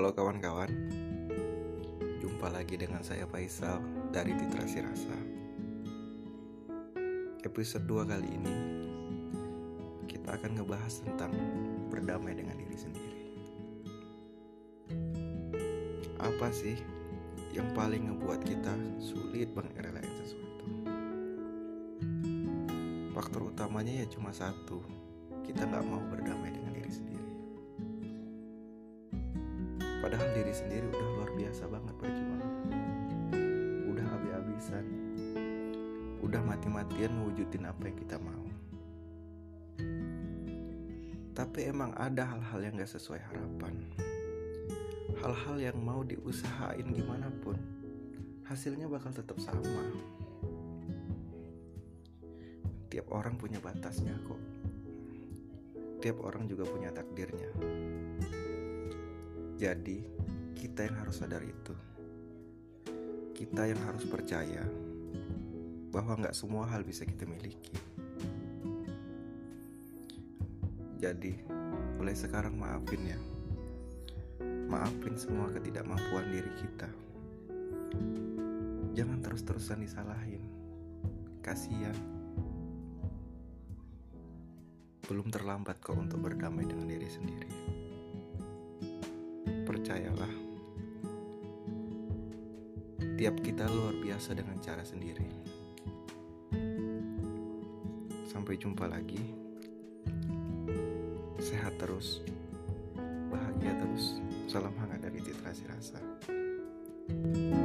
Halo kawan-kawan Jumpa lagi dengan saya Faisal dari Titrasi Rasa Episode 2 kali ini Kita akan ngebahas tentang berdamai dengan diri sendiri. Apa sih yang paling ngebuat kita sulit banget ngerelain sesuatu? Faktor utamanya ya cuma satu Kita nggak mau berdamai Padahal diri sendiri udah luar biasa banget berjuang Udah habis-habisan. Udah mati-matian mewujudin apa yang kita mau. Tapi emang ada hal-hal yang gak sesuai harapan. Hal-hal yang mau diusahain gimana pun Hasilnya bakal tetap sama. Tiap orang punya batasnya kok. Tiap orang juga punya takdirnya jadi, kita yang harus sadar itu. Kita yang harus percaya bahwa nggak semua hal bisa kita miliki. Jadi, mulai sekarang maafin ya. Maafin semua ketidakmampuan diri kita. Jangan terus-terusan disalahin. Kasihan. Belum terlambat kok untuk berdamai dengan diri sendiri percayalah, tiap kita luar biasa dengan cara sendiri. Sampai jumpa lagi. Sehat terus, bahagia terus. Salam hangat dari Titrasi Rasa. thank